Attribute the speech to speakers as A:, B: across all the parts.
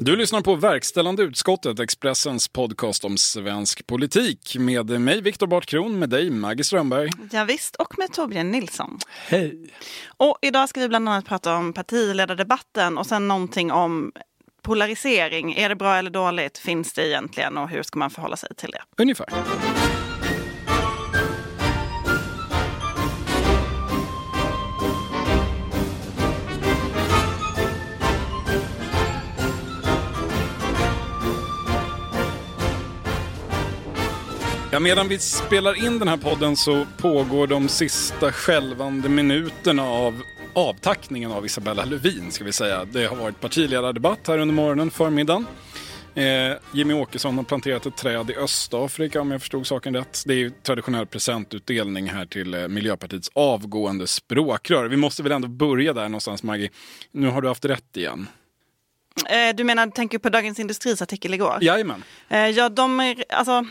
A: Du lyssnar på Verkställande utskottet, Expressens podcast om svensk politik. Med mig, Viktor Bartkron, med dig, Maggie Strömberg.
B: Ja, visst, och med Torbjörn Nilsson.
A: Hej!
B: Och idag ska vi bland annat prata om partiledardebatten och sen någonting om polarisering. Är det bra eller dåligt? Finns det egentligen och hur ska man förhålla sig till det?
A: Ungefär. Ja, medan vi spelar in den här podden så pågår de sista skälvande minuterna av avtackningen av Isabella Lövin, ska vi säga. Det har varit partiledardebatt här under morgonen, förmiddagen. Eh, Jimmy Åkesson har planterat ett träd i Östafrika om jag förstod saken rätt. Det är ju traditionell presentutdelning här till eh, Miljöpartiets avgående språkrör. Vi måste väl ändå börja där någonstans Maggie. Nu har du haft rätt igen.
B: Eh, du menar, tänker på Dagens Industris artikel igår?
A: Jajamän.
B: Eh, ja, de är, alltså,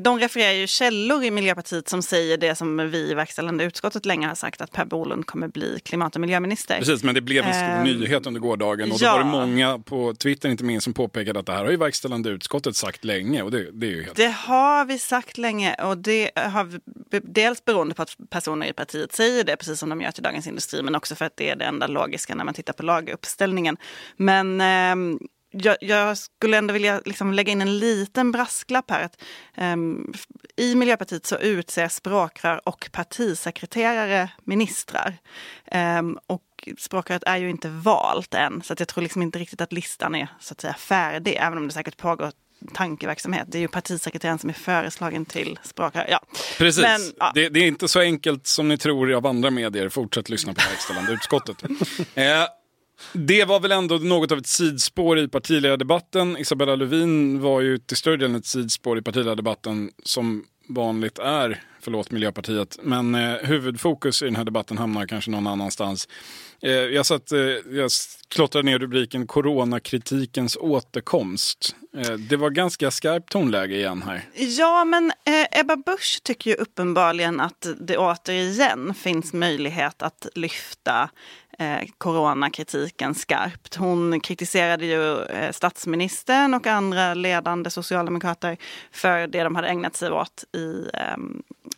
B: de refererar ju källor i Miljöpartiet som säger det som vi i verkställande utskottet länge har sagt att Per Bolund kommer bli klimat och miljöminister.
A: Precis, men det blev en stor uh, nyhet under gårdagen och ja. då var det många på Twitter inte minst som påpekade att det här har ju verkställande utskottet sagt länge och det, det är ju helt...
B: Det har vi sagt länge och det har vi, dels beroende på att personer i partiet säger det precis som de gör till Dagens Industri men också för att det är det enda logiska när man tittar på laguppställningen. Men eh, jag, jag, skulle ändå vilja liksom lägga in en liten brasklapp här. Att, um, I Miljöpartiet så utser språkrör och partisekreterare ministrar. Um, och språkröret är ju inte valt än, så att jag tror liksom inte riktigt att listan är så att säga färdig, även om det säkert pågår tankeverksamhet. Det är ju partisekreteraren som är föreslagen till språkrör. Ja.
A: Precis. Men, ja. det, det, är inte så enkelt som ni tror av andra medier. Fortsätt lyssna på verkställande utskottet. eh, det var väl ändå något av ett sidspår i partiledardebatten. Isabella Lövin var ju till större delen ett sidspår i partiledardebatten som vanligt är, förlåt Miljöpartiet. Men eh, huvudfokus i den här debatten hamnar kanske någon annanstans. Eh, jag, satt, eh, jag klottrade ner rubriken Coronakritikens återkomst. Eh, det var ganska skarpt tonläge igen här.
B: Ja, men eh, Ebba Busch tycker ju uppenbarligen att det återigen finns möjlighet att lyfta eh, coronakritiken skarpt. Hon kritiserade ju eh, statsministern och andra ledande socialdemokrater för det de hade ägnat sig åt i eh,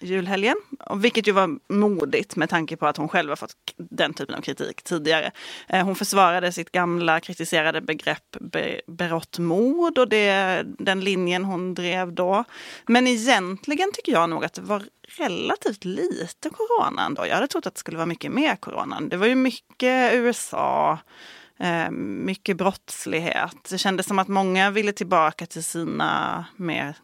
B: julhelgen. Vilket ju var modigt med tanke på att hon själv har fått den typen av kritik tidigare. Eh, hon försvarade sitt gamla kritiserade begrepp be, berått mod och det, den linjen hon drev då. Men egentligen tycker jag nog att det var relativt lite corona ändå. Jag hade trott att det skulle vara mycket mer corona. Det var ju mycket USA, eh, mycket brottslighet. Det kändes som att många ville tillbaka till sina mer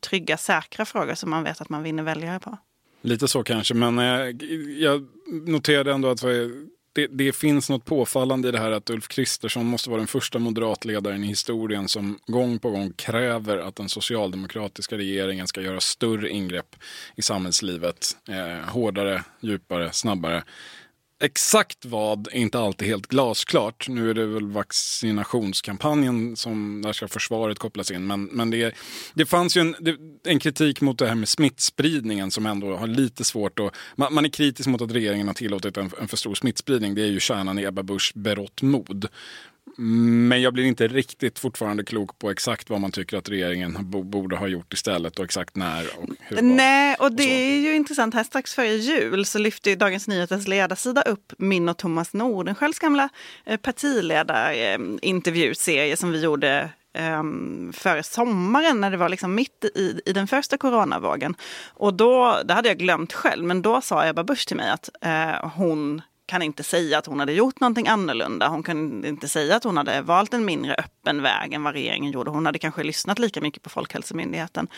B: trygga, säkra frågor som man vet att man vinner väljare på.
A: Lite så kanske, men eh, jag noterade ändå att det, det, finns något påfallande i det här att Ulf Kristersson måste vara den första moderatledaren i historien som gång på gång kräver att den socialdemokratiska regeringen ska göra större ingrepp i samhällslivet. Eh, hårdare, djupare, snabbare. Exakt vad är inte alltid helt glasklart. Nu är det väl vaccinationskampanjen som där ska försvaret kopplas in. Men, men det, det fanns ju en, det, en kritik mot det här med smittspridningen som ändå har lite svårt att... Man, man är kritisk mot att regeringen har tillåtit en, en för stor smittspridning. Det är ju kärnan i Ebba Buschs berått mod. Men jag blir inte riktigt fortfarande klok på exakt vad man tycker att regeringen borde ha gjort istället och exakt när och hur.
B: Nej, och det och är ju intressant. Här strax före jul så lyfte Dagens Nyheters ledarsida upp min och Thomas Nordenskiölds gamla eh, partiledarintervjuserie som vi gjorde um, före sommaren när det var liksom mitt i, i den första coronavågen. Och då, det hade jag glömt själv, men då sa Ebba Busch till mig att uh, hon kan inte säga att hon hade gjort någonting annorlunda. Hon kan inte säga att hon hade valt en mindre öppen väg än vad regeringen gjorde. Hon hade kanske lyssnat lika mycket på Folkhälsomyndigheten.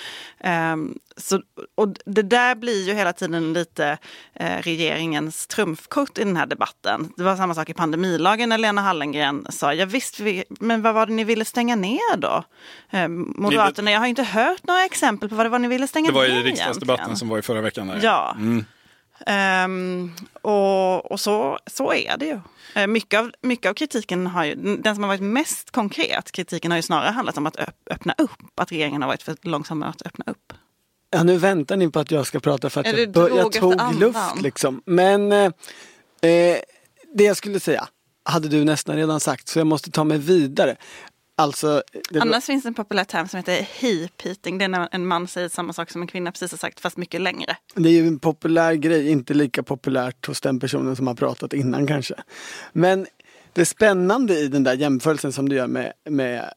B: Um, så, och det där blir ju hela tiden lite uh, regeringens trumfkort i den här debatten. Det var samma sak i pandemilagen när Lena Hallengren sa, ja visst, vi, men vad var det ni ville stänga ner då? Um, Moderaterna, jag har inte hört några exempel på vad det var ni ville stänga ner.
A: Det var i riksdagsdebatten egentligen. som var i förra veckan. Där.
B: Ja. Mm. Um, och, och så, så är det ju. Uh, mycket, av, mycket av kritiken har ju, den som har varit mest konkret, kritiken har ju snarare handlat om att öppna upp, att regeringen har varit för långsam med att öppna upp.
C: Ja, nu väntar ni på att jag ska prata för att jag, jag tog luft liksom. Men eh, eh, det jag skulle säga, hade du nästan redan sagt så jag måste ta mig vidare. Alltså, det...
B: Annars finns en populär term som heter heap-eating. Det är när en man säger samma sak som en kvinna precis har sagt fast mycket längre.
C: Det är ju en populär grej, inte lika populärt hos den personen som har pratat innan kanske. Men det spännande i den där jämförelsen som du gör med, med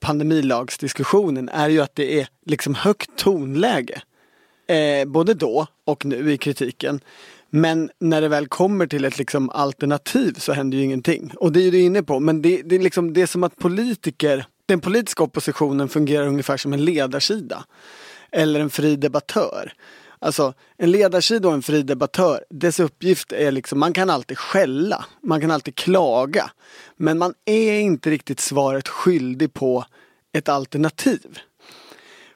C: pandemilagsdiskussionen är ju att det är liksom högt tonläge. Eh, både då och nu i kritiken. Men när det väl kommer till ett liksom alternativ så händer ju ingenting. Och det är du inne på. Men det, det, är liksom, det är som att politiker, den politiska oppositionen fungerar ungefär som en ledarsida. Eller en fri debattör. Alltså en ledarsida och en fri debattör, dess uppgift är liksom, man kan alltid skälla, man kan alltid klaga. Men man är inte riktigt svaret skyldig på ett alternativ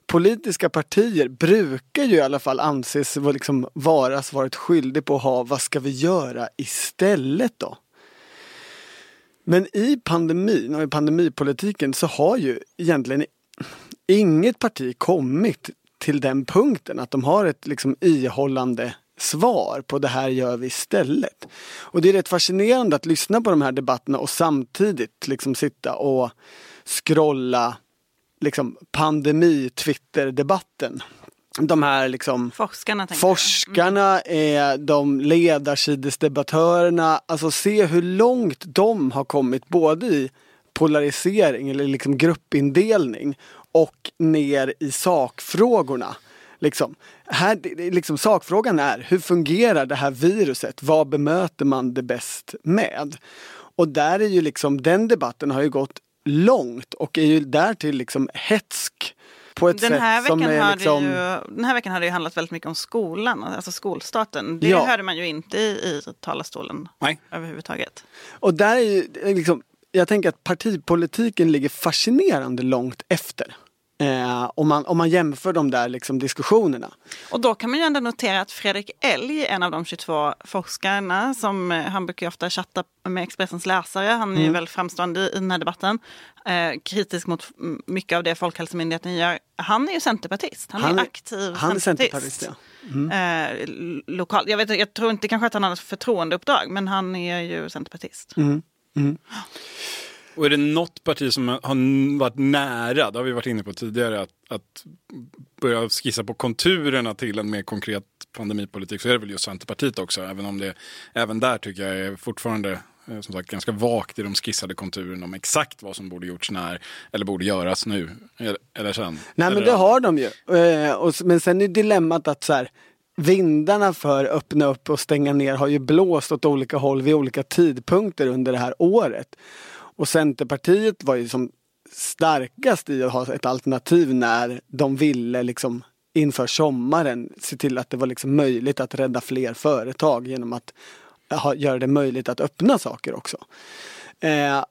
C: politiska partier brukar ju i alla fall anses liksom vara svaret skyldig på att ha vad ska vi göra istället då? Men i pandemin och i pandemipolitiken så har ju egentligen inget parti kommit till den punkten att de har ett liksom ihållande svar på det här gör vi istället. Och det är rätt fascinerande att lyssna på de här debatterna och samtidigt liksom sitta och scrolla liksom pandemi-Twitter-debatten. De här liksom
B: Forskarna,
C: forskarna är de ledarsidesdebattörerna. Alltså se hur långt de har kommit både i polarisering eller liksom gruppindelning och ner i sakfrågorna. Liksom. Här, liksom, sakfrågan är hur fungerar det här viruset? Vad bemöter man det bäst med? Och där är ju liksom den debatten har ju gått långt och är ju därtill liksom hetsk på ett
B: den här
C: sätt som är liksom...
B: Ju, den här veckan har det ju handlat väldigt mycket om skolan, alltså skolstarten. Det ja. hörde man ju inte i, i talarstolen
A: Nej.
B: överhuvudtaget.
C: Och där är ju liksom, jag tänker att partipolitiken ligger fascinerande långt efter. Eh, om, man, om man jämför de där liksom diskussionerna.
B: Och då kan man ju ändå notera att Fredrik Elg, en av de 22 forskarna, som eh, han brukar ju ofta chatta med Expressens läsare, han är mm. ju väldigt framstående i den här debatten, eh, kritisk mot mycket av det Folkhälsomyndigheten gör. Han är ju centerpartist, han, han är aktiv
C: han är centerpartist. Ja.
B: Mm. Eh, lokal, jag, vet, jag tror inte kanske att han har ett förtroendeuppdrag, men han är ju centerpartist.
C: Mm.
A: Och är det något parti som har varit nära, det har vi varit inne på tidigare, att, att börja skissa på konturerna till en mer konkret pandemipolitik så är det väl just Centerpartiet också. Även om det även där tycker jag är fortfarande eh, som sagt ganska vagt i de skissade konturerna om exakt vad som borde gjorts när eller borde göras nu eller sen.
C: Nej men det har de ju. Eh, men sen är dilemmat att så här, vindarna för öppna upp och stänga ner har ju blåst åt olika håll vid olika tidpunkter under det här året. Och Centerpartiet var ju som starkast i att ha ett alternativ när de ville liksom inför sommaren se till att det var liksom möjligt att rädda fler företag genom att ha, göra det möjligt att öppna saker också. Eh,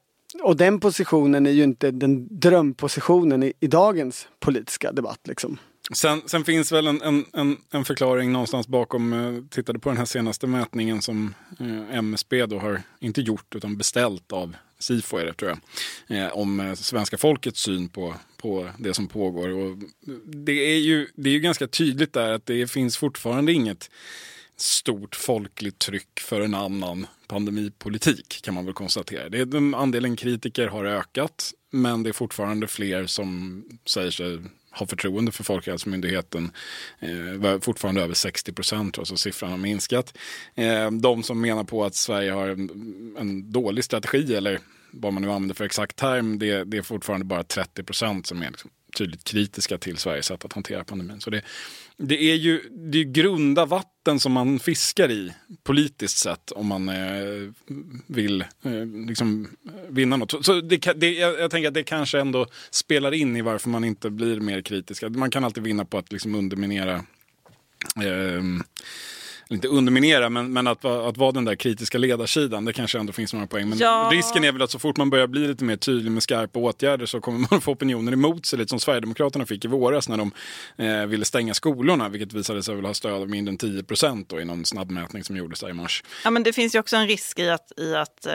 C: och den positionen är ju inte den drömpositionen i, i dagens politiska debatt. Liksom.
A: Sen, sen, finns väl en, en, en, förklaring någonstans bakom, eh, tittade på den här senaste mätningen som eh, MSB då har, inte gjort utan beställt av Sifo är det tror jag, eh, om eh, svenska folkets syn på, på det som pågår. Och det, är ju, det är ju ganska tydligt där att det finns fortfarande inget stort folkligt tryck för en annan pandemipolitik kan man väl konstatera. Det är, andelen kritiker har ökat men det är fortfarande fler som säger sig har förtroende för Folkhälsomyndigheten. Eh, fortfarande över 60 procent, alltså siffran har minskat. Eh, de som menar på att Sverige har en, en dålig strategi eller vad man nu använder för exakt term, det, det är fortfarande bara 30 procent som är liksom tydligt kritiska till Sveriges sätt att hantera pandemin. Så det, det är ju det är grunda vatten som man fiskar i politiskt sett om man eh, vill eh, liksom, vinna något. Så det, det, jag, jag, tänker att det kanske ändå spelar in i varför man inte blir mer kritisk. Man kan alltid vinna på att liksom underminera eh, inte underminera, men, men att, att vara den där kritiska ledarsidan, det kanske ändå finns några poäng. Men ja. risken är väl att så fort man börjar bli lite mer tydlig med skarpa åtgärder så kommer man få opinioner emot sig, lite som Sverigedemokraterna fick i våras när de eh, ville stänga skolorna, vilket visade sig väl ha stöd av mindre än 10 procent i någon snabbmätning som gjordes där i mars.
B: Ja, men det finns ju också en risk i att, i att eh,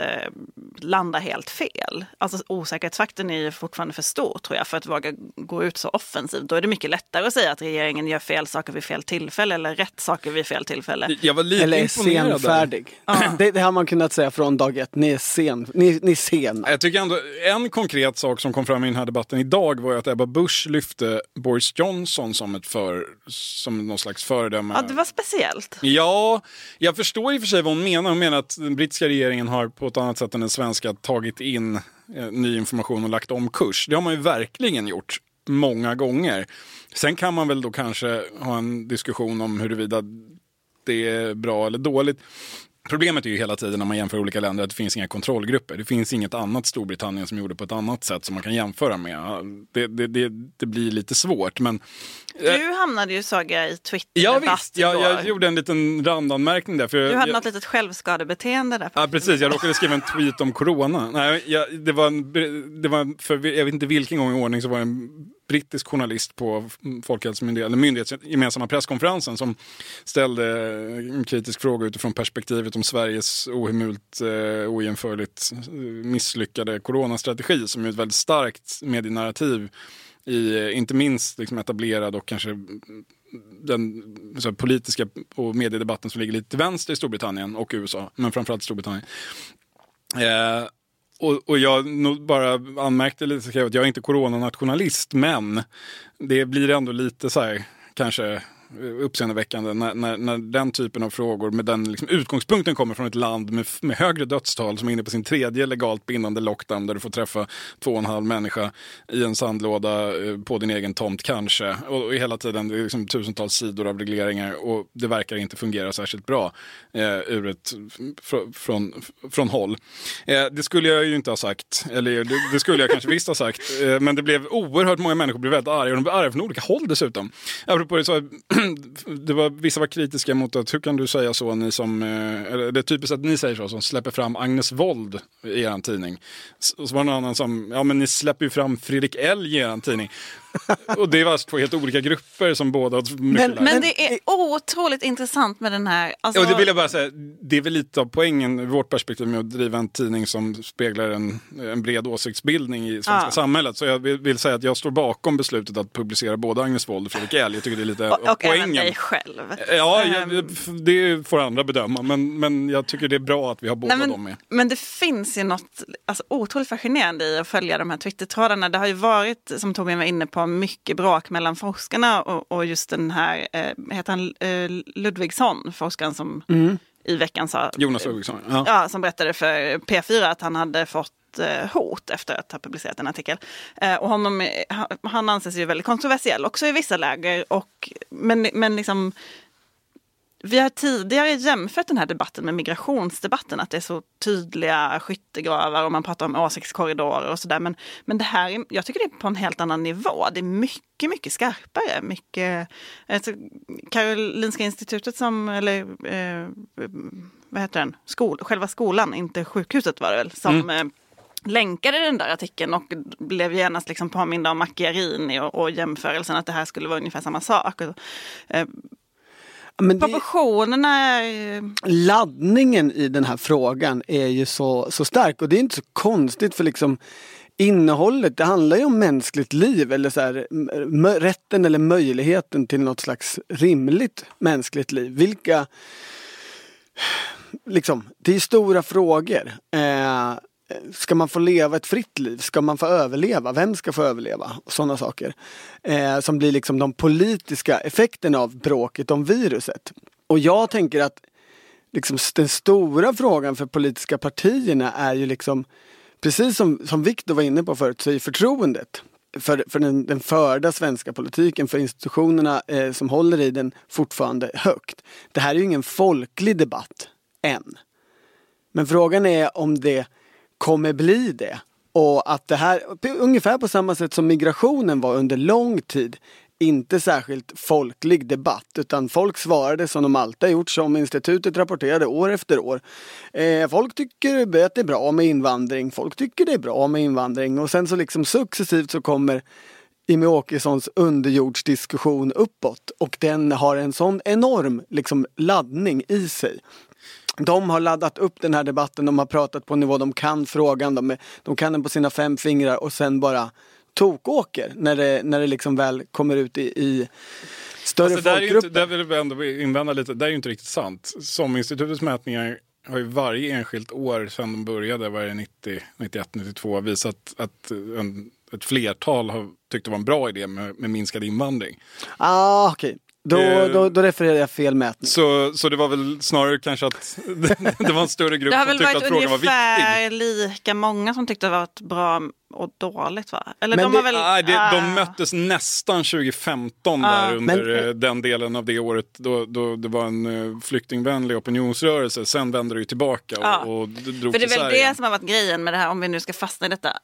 B: landa helt fel. Alltså osäkerhetsfaktorn är ju fortfarande för stor tror jag för att våga gå ut så offensivt. Då är det mycket lättare att säga att regeringen gör fel saker vid fel tillfälle eller rätt saker vid fel tillfälle Eller?
A: Jag var lite
C: Eller är
A: imponerad.
C: senfärdig. Det, det har man kunnat säga från dag ett. Ni är sen. Ni, ni är sena.
A: Jag tycker ändå en konkret sak som kom fram i den här debatten idag var ju att Ebba Busch lyfte Boris Johnson som ett för, som någon slags föredöme.
B: Ja, det var speciellt.
A: Ja, jag förstår i och för sig vad hon menar. Hon menar att den brittiska regeringen har på ett annat sätt än den svenska tagit in eh, ny information och lagt om kurs. Det har man ju verkligen gjort många gånger. Sen kan man väl då kanske ha en diskussion om huruvida det är bra eller dåligt. Problemet är ju hela tiden när man jämför olika länder att det finns inga kontrollgrupper. Det finns inget annat Storbritannien som gjorde på ett annat sätt som man kan jämföra med. Det, det, det, det blir lite svårt men
B: Du hamnade ju såg jag i
A: Ja
B: Twitter-debatt
A: visst, jag, jag gjorde en liten randanmärkning där. För
B: Du hade
A: jag,
B: något litet självskadebeteende där.
A: Ja precis, jag råkade skriva en tweet om corona. Nej, jag, det var, en, det var en, för jag vet inte vilken gång i ordning så var det en brittisk journalist på Folkhälsomyndigheten, eller myndighetsgemensamma presskonferensen som ställde eh, en kritisk fråga utifrån perspektivet om Sveriges ohemult, eh, ojämförligt eh, misslyckade coronastrategi som är ett väldigt starkt medienarrativ i eh, inte minst liksom etablerad och kanske mm, den så här, politiska och mediedebatten som ligger lite till vänster i Storbritannien och USA, men framförallt Storbritannien. Eh, och, och jag bara anmärkte lite skrev att jag är inte coronanationalist, men det blir ändå lite så här, kanske uppseendeväckande när, när, när den typen av frågor med den liksom, utgångspunkten kommer från ett land med, med högre dödstal som är inne på sin tredje legalt bindande lockdown där du får träffa två och en halv människa i en sandlåda eh, på din egen tomt kanske. Och, och hela tiden det är liksom tusentals sidor av regleringar och det verkar inte fungera särskilt bra eh, ur ett, fr, från, från håll. Eh, det skulle jag ju inte ha sagt, eller det, det skulle jag kanske visst ha sagt, eh, men det blev oerhört många människor blev väldigt arga och de blev arga från olika håll dessutom. Apropå det så det var, vissa var kritiska mot att hur kan du säga så, ni som, eh, eller det är typiskt att ni säger så, som släpper fram Agnes Wold i er tidning. Och så var det någon annan som, ja men ni släpper ju fram Fredrik Elg i er tidning. och det var två helt olika grupper som båda mycket
C: Men-.
B: Men det är otroligt intressant med den här... Alltså,
A: Och det vill jag bara säga, det är väl lite av poängen ur vårt perspektiv med att driva en tidning som speglar en, en bred åsiktsbildning i svenska
B: Ja.
A: samhället. Så jag vill, vill säga att jag står bakom beslutet att publicera både Agnes Wold och Fredrik Elg. Jag tycker det är lite
B: och, och även
A: poängen.
B: dig själv.
A: Ja,
B: Ehm,
A: jag, det får andra bedöma. Men, men jag tycker det är bra att vi har båda
B: Nej,
A: dem
B: men,
A: med.
B: men det finns ju något alltså, otroligt fascinerande i att följa de här Twitter-trådarna. Det har ju varit, som Torbjörn var inne på, mycket bråk mellan forskarna och, och just den här, eh, heter han eh, Ludvigsson, forskaren som i veckan sa...
A: Jonas Ludvigsson. Ja.
B: Ja, som berättade för P4 att han hade fått eh, hot efter att ha publicerat en artikel. Eh, och honom, eh, han, han anses ju väldigt kontroversiell också i vissa läger. Och, men, men liksom, vi har tidigare jämfört den här debatten med migrationsdebatten, att det är så tydliga skyttegravar och man pratar om åsiktskorridorer och sådär. Men, men det här, är, jag tycker det är på en helt annan nivå. Det är mycket, mycket skarpare. Mycket, alltså, Karolinska institutet som, eller eh, vad heter den, Skol, själva skolan, inte sjukhuset var det väl, som eh, länkade den där artikeln och blev genast liksom påminda om Macchiarini och, och jämförelsen att det här skulle vara ungefär samma sak. Och, eh,
C: Men
B: proportionerna är...
C: laddningen i den här frågan är ju så, så stark och det är inte så konstigt för liksom innehållet, det handlar ju om mänskligt liv eller så här, rätten eller möjligheten till något slags rimligt mänskligt liv. Vilka, liksom, det är stora frågor. Eh, Ska man få leva ett fritt liv? Ska man få överleva? Vem ska få överleva? Sådana saker. Eh, som blir liksom de politiska effekterna av bråket om viruset. Och jag tänker att liksom den stora frågan för politiska partierna är ju liksom Precis som, som Viktor var inne på förut så är förtroendet för, för den, den förda svenska politiken, för institutionerna eh, som håller i den fortfarande högt. Det här är ju ingen folklig debatt än. Men frågan är om det kommer bli det. Och att det här, ungefär på samma sätt som migrationen var under lång tid, inte särskilt folklig debatt utan folk svarade som de alltid har gjort, som institutet rapporterade år efter år. Eh, folk tycker att det är bra med invandring, folk tycker det är bra med invandring och sen så liksom successivt så kommer Jimmie Åkessons underjordsdiskussion uppåt och den har en sån enorm liksom, laddning i sig. De har laddat upp den här debatten, de har pratat på en nivå, de kan frågan, de, de kan den på sina fem fingrar och sen bara tokåker när det, när det liksom väl kommer ut i, i större
A: Alltså,
C: folkgrupper.
A: där vill jag ändå invända lite, det är ju inte riktigt sant. SOM-institutets mätningar har ju varje enskilt år sedan de började, var det 90, 91, 92, visat att en, ett flertal har tyckt det var en bra idé med, med minskad invandring.
C: Ah, okej. Då,
A: Eh,
C: då, då refererar jag fel mätning.
A: Så, så det var väl snarare kanske att det var en större grupp
B: Det har
A: som
B: väl
A: tyckte
B: varit
A: att frågan var viktig.
B: ungefär lika många som tyckte det var ett bra och dåligt va? Eller
C: Men
B: de
C: det-
B: har väl...
A: Nej, det,
B: ah.
A: de möttes nästan 2015
B: Ja.
A: där under
C: Men-
A: eh, den delen av det året då, då det var en eh, flyktingvänlig opinionsrörelse. Sen vände det ju tillbaka och,
B: Ja.
A: och d- drog
B: För det är väl det som har varit grejen med det här, om vi nu ska fastna i detta.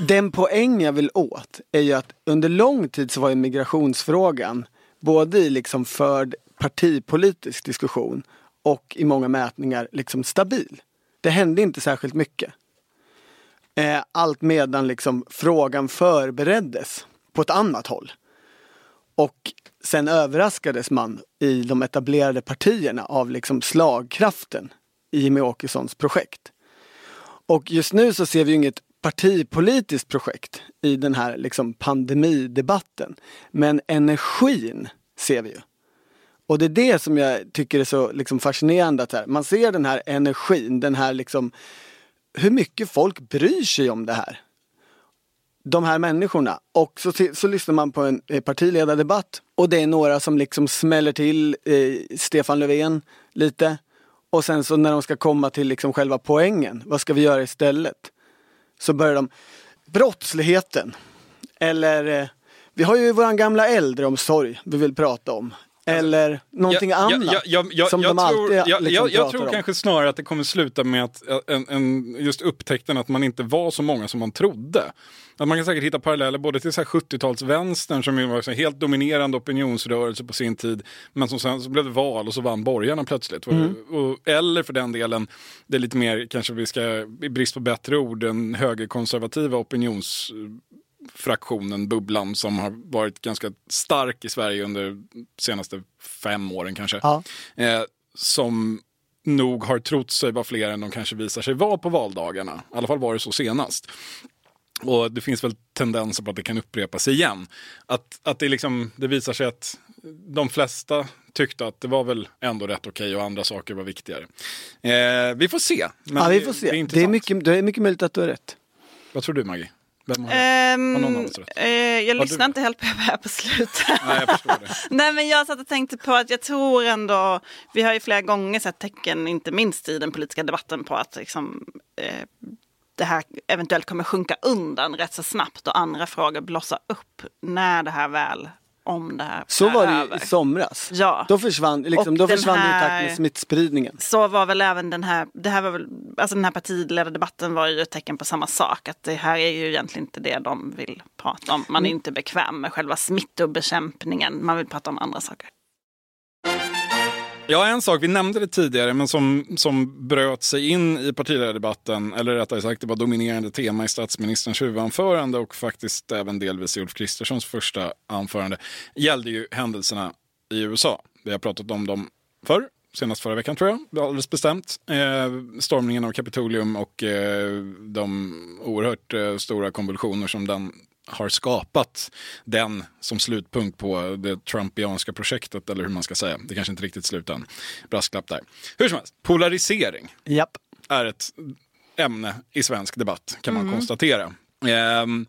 C: Den poäng jag vill åt är ju att under lång tid så var ju migrationsfrågan både i liksom förd partipolitisk diskussion och i många mätningar liksom stabil. Det hände inte särskilt mycket. Eh, allt medan liksom frågan förbereddes på ett annat håll. Och sen överraskades man i de etablerade partierna av liksom slagkraften i Jimmie Åkessons projekt. Och just nu så ser vi ju inget partipolitiskt projekt i den här liksom pandemidebatten. Men energin ser vi ju. Och det är det som jag tycker är så liksom fascinerande att här, man ser den här energin, den här liksom hur mycket folk bryr sig om det här. De här människorna. Och så, så lyssnar man på en eh, partiledardebatt och det är några som liksom smäller till eh, Stefan Löfven lite. Och sen så när de ska komma till liksom själva poängen, vad ska vi göra istället? Så börjar de, brottsligheten. Eller, eh, vi har ju våran gamla äldreomsorg vi vill prata om. Eller någonting annat. som
A: jag
C: de
A: tror,
C: alltid liksom
A: jag, jag
C: pratar
A: tror
C: om.
A: kanske snarare att det kommer sluta med att, en, en, just upptäckten att man inte var så många som man trodde. Att man kan säkert hitta paralleller både till så här 70-talsvänstern som ju var här helt dominerande opinionsrörelse på sin tid. Men som sen så blev det val och så vann borgarna plötsligt.
C: Mm.
A: Och, eller för den delen, det är lite mer, kanske vi ska, i brist på bättre ord, den högerkonservativa opinions fraktionen, bubblan, som har varit ganska stark i Sverige under de senaste fem åren kanske.
C: Ja.
A: Eh, som nog har trott sig vara fler än de kanske visar sig vara på valdagarna. I alla fall var det så senast. Och det finns väl tendenser på att det kan upprepa sig igen. Att, att det, liksom, det visar sig att de flesta tyckte att det var väl ändå rätt okej och andra saker var viktigare. Eh, vi får se. Men
C: Ja, vi får se.
A: Det,
C: Det
A: är,
C: är,
A: intressant.
C: mycket, det är mycket möjligt att du har rätt.
A: Vad tror du Maggie? Vem har?
B: Ehm,
A: Har någon av oss rätt?
B: eh, jag
A: Har
B: lyssnar
A: du-
B: inte helt på det här på slutet.
A: Nej, jag förstår det.
B: Nej men jag satt och tänkte på att jag tror ändå, vi har ju flera gånger sett tecken, inte minst i den politiska debatten, på att liksom, eh, det här eventuellt kommer sjunka undan rätt så snabbt och andra frågor blossa upp när det här väl, om det här
C: Så var det
B: över.
C: i somras.
B: Ja.
C: Då försvann, liksom,
B: Och
C: då försvann det i takt
B: här-
C: med smittspridningen.
B: Så var väl även den här, det här var väl, alltså den här partiledardebatten var ju ett tecken på samma sak. Att det här är ju egentligen inte det de vill prata om. Man är inte bekväm med själva smittobekämpningen. Man vill prata om andra saker.
A: Ja, en sak, vi nämnde det tidigare, men som, som bröt sig in i partiledardebatten, eller rättare sagt, det var dominerande tema i statsministerns huvudanförande och faktiskt även delvis i Ulf Kristerssons första anförande, gällde ju händelserna i USA. Vi har pratat om dem förr, senast förra veckan tror jag, alldeles bestämt. Eh, stormningen av Kapitolium och eh, de oerhört eh, stora konvulsioner som den har skapat den som slutpunkt på det Trumpianska projektet, eller hur man ska säga. Det kanske inte riktigt slut än. Brasklapp där. Hur som helst, polarisering
C: Japp.
A: är ett ämne i svensk debatt, kan man konstatera. Ehm,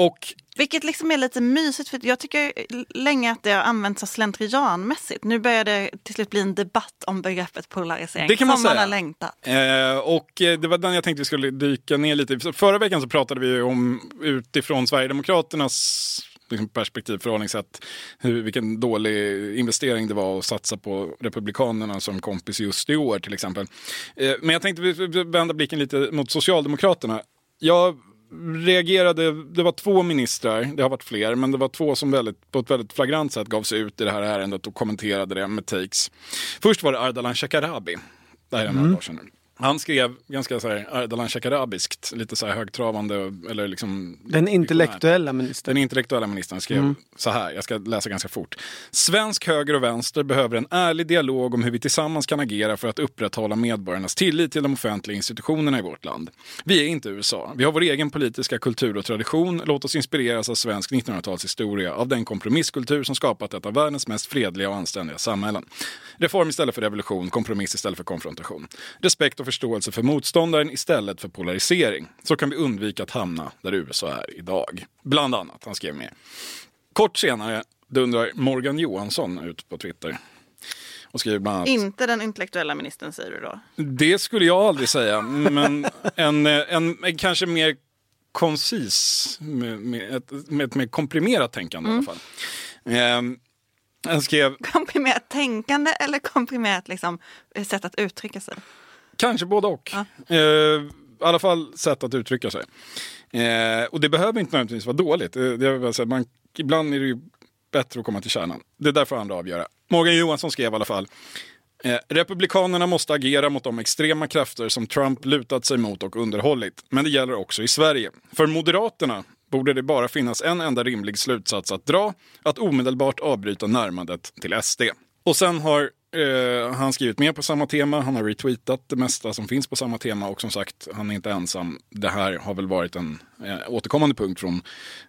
A: och
B: Vilket liksom är lite mysigt för jag tycker länge att det har använts så slentrianmässigt. Nu börjar det till slut bli en debatt om begreppet polarisering.
A: Det kan man
B: som man
A: säga.
B: har längtat.
A: Eh, och eh, det var den jag tänkte vi skulle dyka ner lite i. Förra veckan så pratade vi om utifrån Sverigedemokraternas liksom, perspektiv, förhållningssätt, hur, vilken dålig investering det var att satsa på Republikanerna som kompis just i år till exempel. Eh, men jag tänkte vända blicken lite mot Socialdemokraterna. Jag reagerade, det var två ministrar, det har varit fler, men det var två som väldigt, på ett väldigt flagrant sätt gav sig ut i det här ärendet och kommenterade det med takes. Först var det Ardalan Shekarabi. Det här är några dagar sedan nu. Han skrev ganska så här Ardalan Shekarabiskt, lite så här högtravande eller liksom...
C: Den intellektuella ministern.
A: Den intellektuella ministern skrev mm. så här, jag ska läsa ganska fort. Svensk höger och vänster behöver en ärlig dialog om hur vi tillsammans kan agera för att upprätthålla medborgarnas tillit till de offentliga institutionerna i vårt land. Vi är inte USA. Vi har vår egen politiska kultur och tradition. Låt oss inspireras av svensk 1900-talshistoria, av den kompromisskultur som skapat ett av världens mest fredliga och anständiga samhällen. Reform istället för revolution, kompromiss istället för konfrontation. Respekt och förståelse för motståndaren istället för polarisering. Så kan vi undvika att hamna där USA är idag. Bland annat, han skrev med. Kort senare dundrar Morgan Johansson ut på Twitter. Och skriver bland annat,
B: Inte den intellektuella ministern säger du då?
A: Det skulle jag aldrig säga, men en, en, en kanske mer koncis, med, med, ett, med ett mer komprimerat tänkande mm. i alla fall. Eh, han skrev...
B: Komprimerat tänkande eller komprimerat liksom, sätt att uttrycka sig?
A: Kanske både och. Ja. Eh, I alla fall sätt att uttrycka sig. Eh, och det behöver inte nödvändigtvis vara dåligt. Det, det säga, man, ibland är det ju bättre att komma till kärnan. Det där får andra avgöra. Morgan Johansson skrev i alla fall. Eh, Republikanerna måste agera mot de extrema krafter som Trump lutat sig mot och underhållit. Men det gäller också i Sverige. För Moderaterna borde det bara finnas en enda rimlig slutsats att dra. Att omedelbart avbryta närmandet till SD. Och sen har Eh, han har skrivit mer på samma tema, han har retweetat det mesta som finns på samma tema och som sagt, han är inte ensam. Det här har väl varit en eh, återkommande punkt från,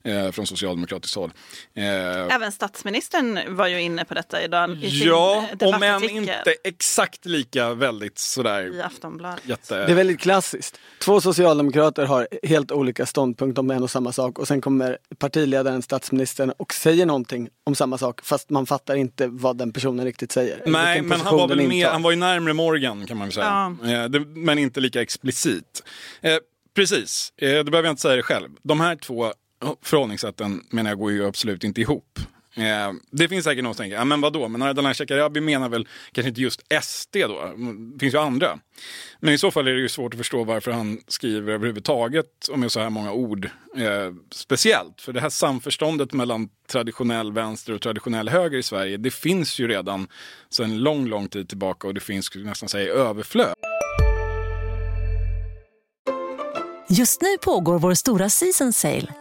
A: eh, från socialdemokratiskt håll.
B: Även statsministern var ju inne på detta idag i sin
A: Ja, om än inte exakt lika väldigt sådär.
B: I Aftonbladet.
C: Jätte... Det är väldigt klassiskt. Två socialdemokrater har helt olika ståndpunkt om en och samma sak och sen kommer partiledaren, statsministern och säger någonting om samma sak fast man fattar inte vad den personen riktigt säger.
A: Nej, Nej, men han var väl mer, han var ju närmare Morgan kan man väl säga. Ja. Eh, det, men inte lika explicit. Eh, precis, eh, det behöver jag inte säga det själv. De här två förhållningssätten menar jag går ju absolut inte ihop. Eh, det finns säkert någon som tänker, ja men vadå, men Ardalan Shekarabi menar väl kanske inte just SD då? Mm, det finns ju andra. Men i så fall är det ju svårt att förstå varför han skriver överhuvudtaget och med så här många ord. Eh, speciellt, för det här samförståndet mellan traditionell vänster och traditionell höger i Sverige, det finns ju redan sedan lång, lång tid tillbaka och det finns skulle nästan säga överflöd.
D: Just nu pågår vår stora season sale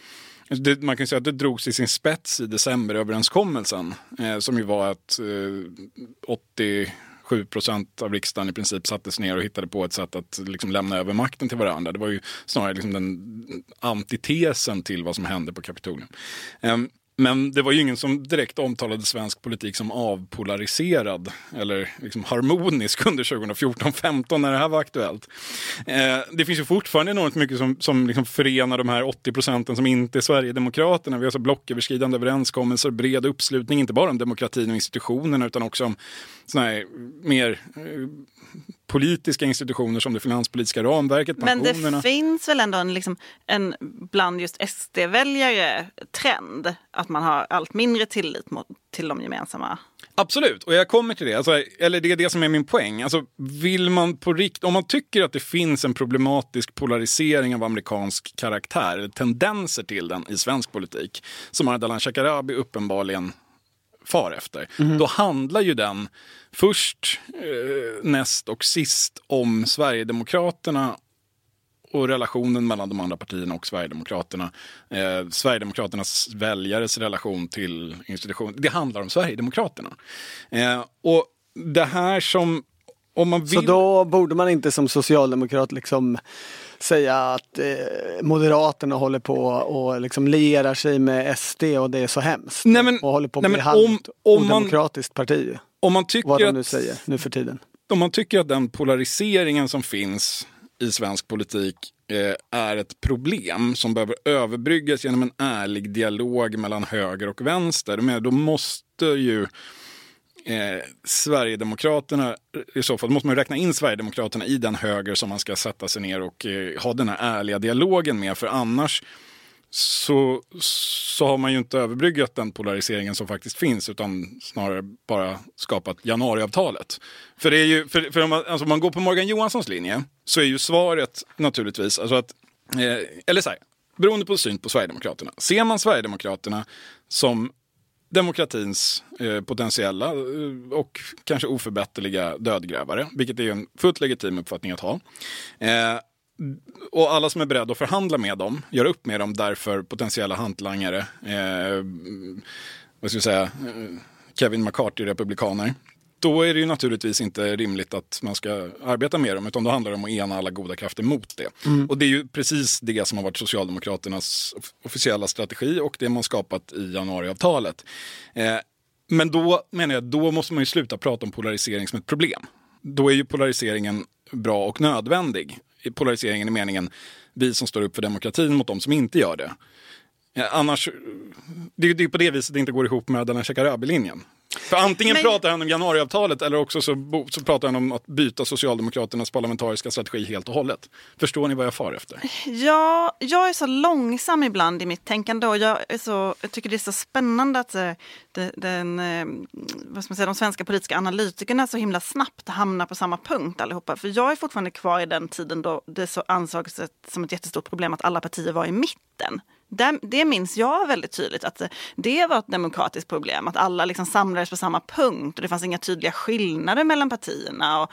A: Det, man kan säga att det drogs i sin spets i decemberöverenskommelsen eh, som ju var att eh, 87 procent av riksdagen i princip sattes ner och hittade på ett sätt att liksom, lämna över makten till varandra. Det var ju snarare liksom, den antitesen till vad som hände på Kapitolium. Eh, men det var ju ingen som direkt omtalade svensk politik som avpolariserad eller liksom harmonisk under 2014-15 när det här var aktuellt. Eh, det finns ju fortfarande enormt mycket som, som liksom förenar de här 80 procenten som inte är Sverigedemokraterna. Vi har så blocköverskridande överenskommelser, bred uppslutning, inte bara om demokratin och institutionerna utan också om såna här mer eh, politiska institutioner som det finanspolitiska ramverket.
B: Men det finns väl ändå en, liksom, en bland just SD-väljare trend att man har allt mindre tillit mot, till de gemensamma
A: Absolut, och jag kommer till det. Alltså, eller det är det som är min poäng. Alltså, vill man på rikt om man tycker att det finns en problematisk polarisering av amerikansk karaktär, eller tendenser till den i svensk politik, som Ardalan Shekarabi uppenbarligen far efter, mm. då handlar ju den först, eh, näst och sist om Sverigedemokraterna och relationen mellan de andra partierna och Sverigedemokraterna. Eh, Sverigedemokraternas väljares relation till institutionen. Det handlar om Sverigedemokraterna. Eh, och det här som om man vill...
C: Så då borde man inte som socialdemokrat liksom säga att eh, Moderaterna håller på och liksom lierar sig med SD och det är så hemskt. Nej, men, och håller på att bli halvt odemokratiskt parti.
A: Om man tycker
C: vad
A: de
C: nu att, säger nu för tiden.
A: Om man tycker att den polariseringen som finns i svensk politik eh, är ett problem som behöver överbryggas genom en ärlig dialog mellan höger och vänster. Men då måste ju eh, Sverigedemokraterna, i så fall måste man räkna in Sverigedemokraterna i den höger som man ska sätta sig ner och eh, ha den här ärliga dialogen med. För annars så, så har man ju inte överbryggat den polariseringen som faktiskt finns utan snarare bara skapat januariavtalet. För, det är ju, för, för om, man, alltså om man går på Morgan Johanssons linje så är ju svaret naturligtvis, alltså att, eh, eller så här, beroende på syn på Sverigedemokraterna. Ser man Sverigedemokraterna som demokratins eh, potentiella eh, och kanske oförbätterliga dödgrävare, vilket är en fullt legitim uppfattning att ha. Eh, och alla som är beredda att förhandla med dem, göra upp med dem, därför potentiella hantlangare, eh, vad ska jag säga, eh, Kevin McCarthy-republikaner. Då är det ju naturligtvis inte rimligt att man ska arbeta med dem, utan då handlar det om att ena alla goda krafter mot det. Mm. Och det är ju precis det som har varit Socialdemokraternas officiella strategi och det man skapat i januariavtalet. Eh, men då menar jag, då måste man ju sluta prata om polarisering som ett problem. Då är ju polariseringen bra och nödvändig polariseringen i meningen vi som står upp för demokratin mot de som inte gör det. Annars, det är ju på det viset det inte går ihop med den här Shekarabi-linjen. För antingen Men... pratar han om januariavtalet eller också så, så pratar han om att byta Socialdemokraternas parlamentariska strategi helt och hållet. Förstår ni vad jag far efter?
B: Ja, jag är så långsam ibland i mitt tänkande och jag, så, jag tycker det är så spännande att eh, den, eh, vad ska man säga, de svenska politiska analytikerna så himla snabbt hamnar på samma punkt allihopa. För jag är fortfarande kvar i den tiden då det så ansågs som ett jättestort problem att alla partier var i mitten det, det minns jag väldigt tydligt att det var ett demokratiskt problem. Att alla liksom samlades på samma punkt och det fanns inga tydliga skillnader mellan partierna. och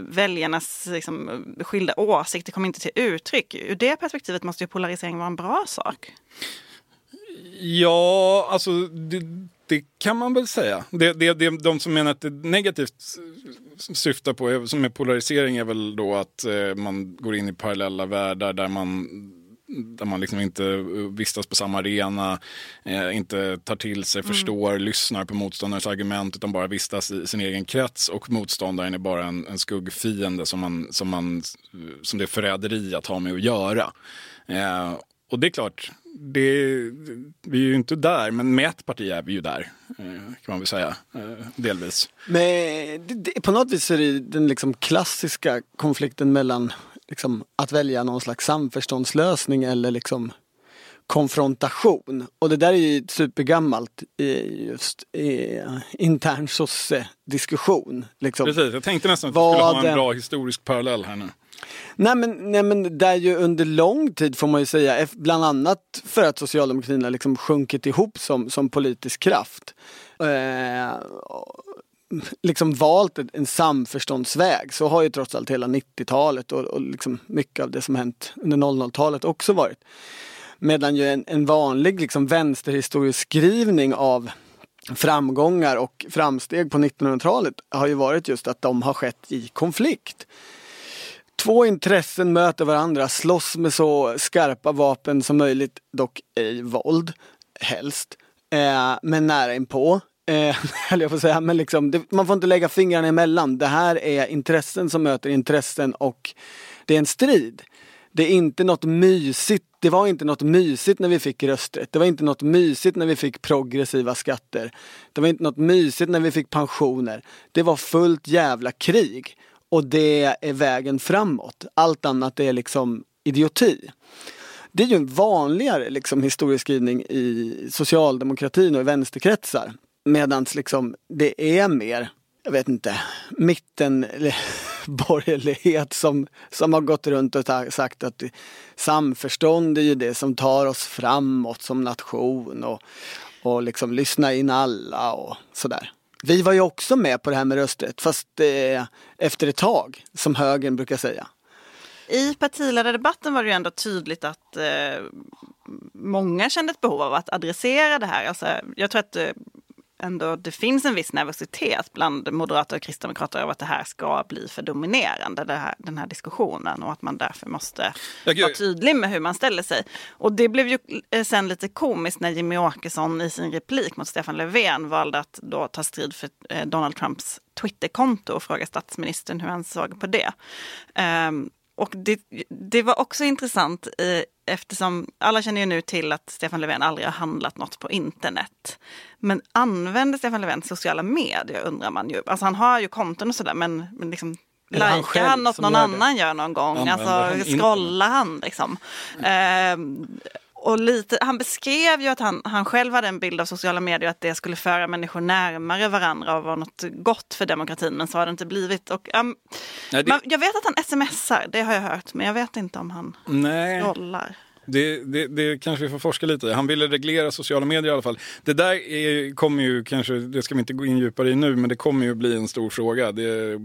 B: Väljarnas liksom, skilda åsikter kom inte till uttryck. Ur det perspektivet måste ju polarisering vara en bra sak.
A: Ja, alltså det, det kan man väl säga. Det, det, det, de som menar att det negativt syftar på, som är polarisering, är väl då att eh, man går in i parallella världar där man där man liksom inte vistas på samma arena, eh, inte tar till sig, mm. förstår, lyssnar på motståndarens argument utan bara vistas i sin egen krets och motståndaren är bara en, en skuggfiende som, man, som, man, som det är förräderi att ha med att göra. Eh, och det är klart, det, vi är ju inte där, men med ett parti är vi ju där. Eh, kan man väl säga, eh, delvis.
C: Men det, det, på något vis är det den liksom klassiska konflikten mellan liksom, att välja någon slags samförståndslösning eller liksom konfrontation. Och det där är ju supergammalt i just i intern sosse-diskussion. Liksom.
A: Precis, jag tänkte nästan att du skulle ha en bra historisk parallell här nu.
C: Nej men, nej men där ju under lång tid får man ju säga, bland annat för att socialdemokratin har liksom sjunkit ihop som, som politisk kraft. Eh, liksom valt en samförståndsväg. Så har ju trots allt hela 90-talet och, och liksom mycket av det som hänt under 00-talet också varit. Medan ju en, en vanlig liksom vänsterhistorieskrivning av framgångar och framsteg på 1900-talet har ju varit just att de har skett i konflikt. Två intressen möter varandra, slåss med så skarpa vapen som möjligt, dock ej våld, helst, eh, men nära inpå eh, höll jag på att säga, men liksom, det, man får inte lägga fingrarna emellan. Det här är intressen som möter intressen och det är en strid. Det är inte något mysigt. Det var inte något mysigt när vi fick rösträtt. Det var inte något mysigt när vi fick progressiva skatter. Det var inte något mysigt när vi fick pensioner. Det var fullt jävla krig. Och det är vägen framåt. Allt annat är liksom idioti. Det är ju en vanligare liksom, historieskrivning i socialdemokratin och i vänsterkretsar. Medans liksom det är mer, jag vet inte, mitten borgerlighet som, som har gått runt och sagt att samförstånd är ju det som tar oss framåt som nation och, och liksom lyssna in alla och sådär. Vi var ju också med på det här med rösträtt fast eh, efter ett tag, som högern brukar säga.
B: I partiledardebatten var det ju ändå tydligt att eh, många kände ett behov av att adressera det här. Alltså, jag tror att eh, ändå det finns en viss nervositet bland moderater och kristdemokrater av att det här ska bli för dominerande, här, den här diskussionen och att man därför måste jag, vara tydlig med hur man ställer sig. Och det blev ju eh, sen lite komiskt när Jimmy Åkesson i sin replik mot Stefan Löfven valde att då ta strid för eh, Donald Trumps Twitterkonto och fråga statsministern hur han såg på det. Um, och det, det var också intressant eh, eftersom alla känner ju nu till att Stefan Löfven aldrig har handlat något på internet. Men använder Stefan Löfven sociala medier undrar man ju. Alltså han har ju konton och sådär men, men liksom
C: han
B: Likar han något någon annan gör någon gång?
A: Använder han
B: Alltså
A: internet?
B: scrollar han liksom? Ehm, och lite, han beskrev ju att han, han själv hade en bild av sociala medier att det skulle föra människor närmare varandra och vara något gott för demokratin men så har det inte blivit. Och, ehm,
A: Nej, det-
B: man, jag vet att han smsar, det har jag hört, men jag vet inte om han
A: Nej.
B: rollar.
A: Det, det, det kanske vi får forska lite i. Han ville reglera sociala medier i alla fall. Det där är, kommer ju kanske, det ska vi inte gå in djupare i nu, men det kommer ju bli en stor fråga. Det,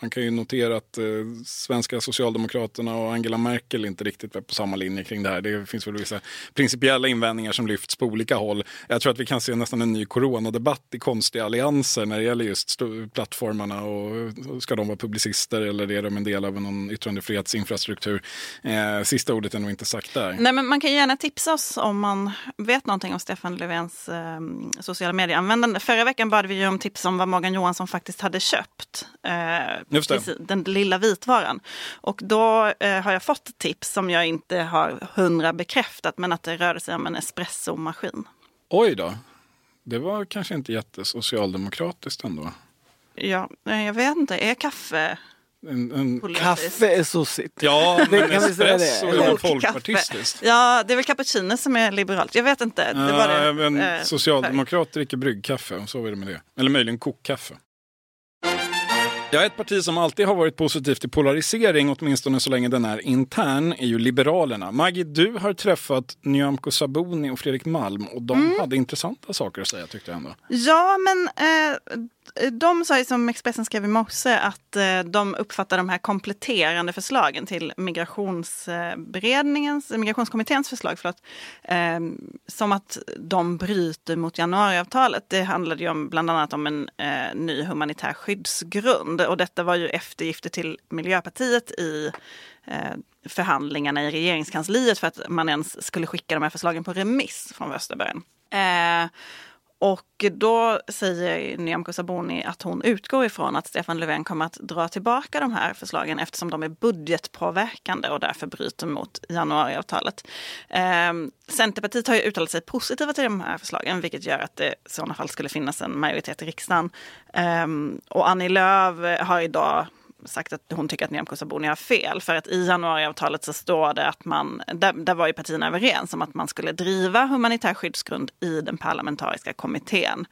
A: man kan ju notera att eh, svenska socialdemokraterna och Angela Merkel inte riktigt är på samma linje kring det här. Det finns väl vissa principiella invändningar som lyfts på olika håll. Jag tror att vi kan se nästan en ny coronadebatt i konstiga allianser när det gäller just plattformarna och och ska de vara publicister eller är de en del av någon yttrandefrihetsinfrastruktur? Eh, sista ordet är nog inte sagt där.
B: Nej, men man kan gärna tipsa oss om man vet någonting om Stefan Löfvens eh, sociala medieanvändande. Förra veckan bad vi ju om tips om vad Morgan Johansson faktiskt hade köpt. Eh, den lilla vitvaran. Och då eh, har jag fått tips som jag inte har hundra bekräftat men att det rörde sig om en espressomaskin.
A: Oj då. Det var kanske inte jättesocialdemokratiskt ändå.
B: Ja, jag vet inte, är kaffe
A: En, en...
C: Kaffe är sossigt.
A: Ja, men
C: kan
A: espresso är väl
B: Och
A: folkpartistiskt.
B: Ja, det är väl cappuccino som är liberalt. Jag vet inte. Det var det,
A: men
B: eh,
A: socialdemokrater dricker bryggkaffe och så är det med det. Eller möjligen kokkaffe. Ja, ett parti som alltid har varit positivt till polarisering, åtminstone så länge den är intern, är ju Liberalerna. Maggie, du har träffat Nyamko Sabuni och Fredrik Malm och de
B: Mm.
A: hade intressanta saker att säga tyckte jag ändå.
B: Ja, men eh, Eh, de sa ju som Expressen skrev i morse att eh, de uppfattar de här kompletterande förslagen till migrationsberedningens, migrationskommitténs förslag förlåt, ehm, som att de bryter mot januariavtalet. Det handlade ju om, bland annat om en eh, ny humanitär skyddsgrund och detta var ju eftergifter till Miljöpartiet i förhandlingarna i regeringskansliet för att man ens skulle skicka de här förslagen på remiss från första början. Och då säger Nyamko Sabuni att hon utgår ifrån att Stefan Löfven kommer att dra tillbaka de här förslagen eftersom de är budgetpåverkande och därför bryter mot januariavtalet. Eh, Centerpartiet har ju uttalat sig positiva till de här förslagen vilket gör att det i sådana fall skulle finnas en majoritet i riksdagen. Eh, och Annie Lööf har idag sagt att hon tycker att Nyamko Sabuni har fel. För att i januariavtalet så står det att man, där, där var ju partierna överens om att man skulle driva humanitär skyddsgrund i den parlamentariska kommittén.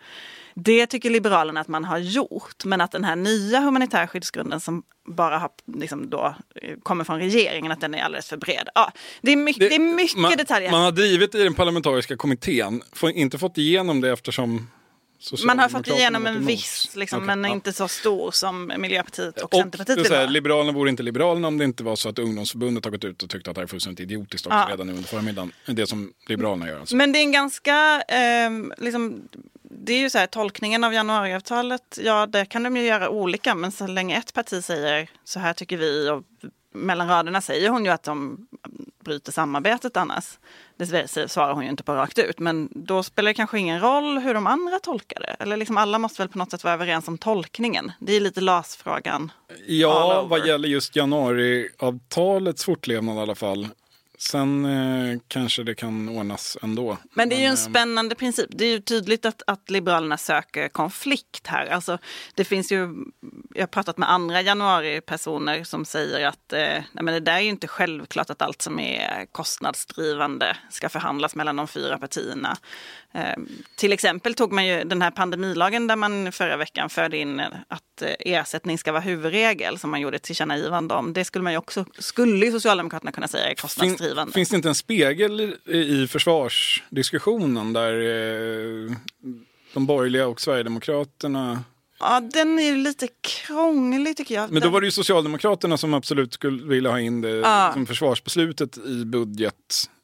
B: Det tycker Liberalerna att man har gjort, men att den här nya humanitär skyddsgrunden som bara har, liksom då, kommer från regeringen, att den är alldeles för bred. Ja, det, är mycket, det, är mycket
A: man,
B: detaljer.
A: Man har drivit i den parlamentariska kommittén, får inte fått igenom det eftersom
B: Man har fått igenom en viss, liksom,
A: Okej,
B: men
A: ja.
B: inte så stor som Miljöpartiet och,
A: Och
B: Centerpartiet vill vara.
A: Liberalerna vore inte Liberalerna om det inte var så att ungdomsförbundet har gått ut och tyckt att det här är fullständigt idiotiskt också
B: Ja.
A: redan nu under förmiddagen. Det som Liberalerna gör alltså.
B: Men det är en ganska, ehm, liksom, det är ju så här, tolkningen av januariavtalet, ja det kan de ju göra olika, men så länge ett parti säger så här tycker vi och mellan raderna säger hon ju att de bryter samarbetet annars. Det svarar hon ju inte på rakt ut, men då spelar det kanske ingen roll hur de andra tolkar det. Eller liksom alla måste väl på något sätt vara överens om tolkningen. Det är lite LAS-frågan.
A: Ja, vad gäller just januariavtalets fortlevnad i alla fall. Sen eh, kanske det kan ordnas ändå.
B: Men det är ju en
A: eh,
B: spännande princip. Det är ju tydligt att, att Liberalerna söker konflikt här. Alltså, det finns ju, jag har pratat med andra januaripersoner som säger att eh, nej, men det där är ju inte självklart att allt som är kostnadsdrivande ska förhandlas mellan de fyra partierna. Eh, till exempel tog man ju den här pandemilagen där man förra veckan förde in att eh, ersättning ska vara huvudregel som man gjorde ett tillkännagivande om. Det skulle man ju också, skulle ju Socialdemokraterna kunna säga är kostnadsdrivande.
A: Fin, finns det inte en spegel i, försvarsdiskussionen där eh, de borgerliga och Sverigedemokraterna
B: Ja, den är lite krånglig tycker jag.
A: Men då var det ju Socialdemokraterna som absolut skulle vilja ha in det
B: Ja.
A: som försvarsbeslutet i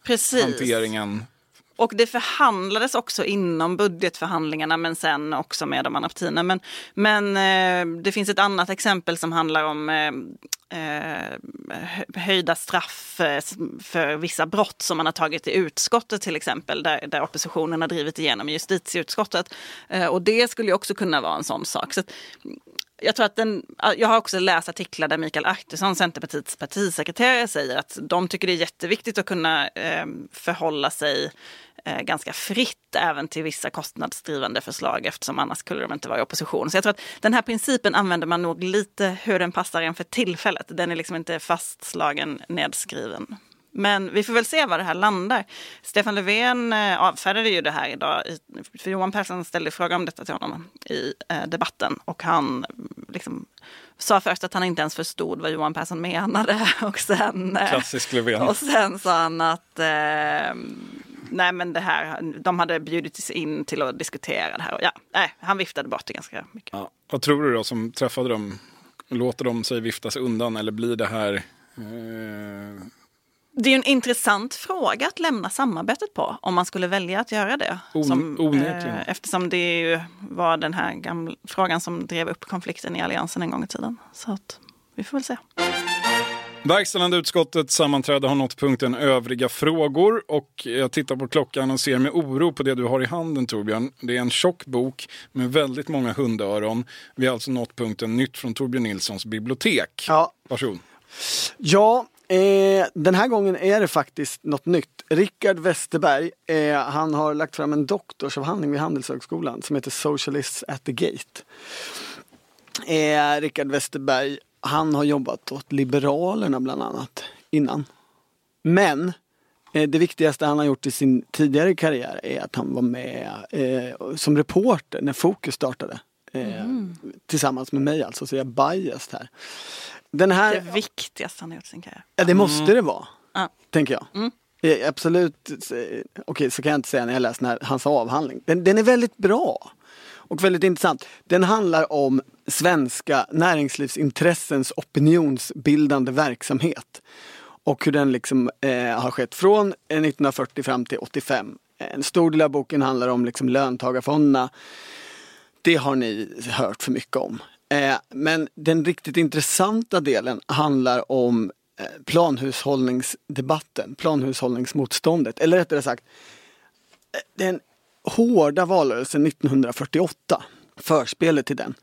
B: Precis. Och det förhandlades också inom budgetförhandlingarna men sen också med de andra partierna. Men, men eh, det finns ett annat exempel som handlar om eh, eh höjda straff eh, för vissa brott som man har tagit i utskottet till exempel. Där, där oppositionen har drivit igenom i justitieutskottet. Eh, och det skulle ju också kunna vara en sån sak. Så att, jag tror att den, jag har också läst artiklar där Mikael Artursson, Centerpartiets partisekreterare, säger att de tycker det är jätteviktigt att kunna eh, förhålla sig eh, ganska fritt även till vissa kostnadsdrivande förslag eftersom annars skulle de inte vara i opposition. Så jag tror att den här principen använder man nog lite hur den passar en för tillfället. Den är liksom inte fastslagen, nedskriven. Men vi får väl se var det här landar. Stefan Löfven eh, avfärdade ju det här idag. För Johan Persson ställde fråga om detta till honom i eh, debatten. Och han liksom sa först att han inte ens förstod vad Johan Persson menade. Och sen,
A: eh, Klassisk Löfven.
B: Och sen sa han att eh, nej men det här, de hade bjudits in till att diskutera det här. Och ja, nej, han viftade bort det ganska mycket. Ja.
A: Vad tror du då som träffade dem? Låter de sig viftas undan eller blir det här eh
B: det är en intressant fråga att lämna samarbetet på om man skulle välja att göra det.
A: Som, eh,
B: eftersom det ju var den här gamla frågan som drev upp konflikten i Alliansen en gång i tiden. Så att, vi får väl se.
A: Verkställande utskottet sammanträde har nått punkten övriga frågor och jag tittar på klockan och ser med oro på det du har i handen Torbjörn. Det är en tjock bok med väldigt många hundöron. Vi har alltså nått punkten nytt från Torbjörn Nilssons bibliotek.
C: Ja.
A: Varsågod.
C: Ja, Eh, den här gången är det faktiskt något nytt. Rickard Westerberg, eh, han har lagt fram en doktorsavhandling vid Handelshögskolan som heter Socialists at the Gate. Eh, Rickard Westerberg, han har jobbat åt Liberalerna bland annat innan. Men eh, det viktigaste han har gjort i sin tidigare karriär är att han var med eh, som reporter när Fokus startade. Eh, mm. Tillsammans med mig alltså, så jag är biased här.
B: Den här, det viktigaste han har gjort sin karriär.
C: Ja, det måste mm. det vara. Ja. Tänker jag. Mm. Absolut, okej okay, så kan jag inte säga när jag läser hans avhandling. Den, den, är väldigt bra. Och väldigt intressant. Den handlar om svenska näringslivsintressens opinionsbildande verksamhet. Och hur den liksom eh, har skett från eh, 1940 fram till 85. En stor del av boken handlar om liksom löntagarfonderna. Det har ni hört för mycket om. Eh, men den riktigt intressanta delen handlar om eh, planhushållningsdebatten, planhushållningsmotståndet. Eller rättare sagt, eh, den hårda valrörelsen 1948 förspelet till den.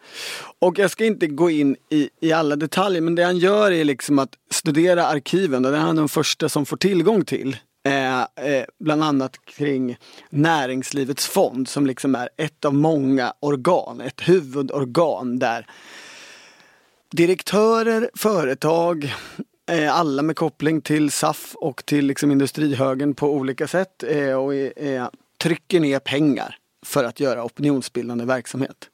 C: Och jag ska inte gå in i, i alla detaljer men det han gör är liksom att studera arkiven och det är han den första som får tillgång till. Eh, eh, bland annat kring Näringslivets fond som liksom är ett av många organ, ett huvudorgan där direktörer, företag, eh, alla med koppling till SAF och till liksom industrihögen på olika sätt eh, och trycker ner pengar för att göra opinionsbildande verksamhet.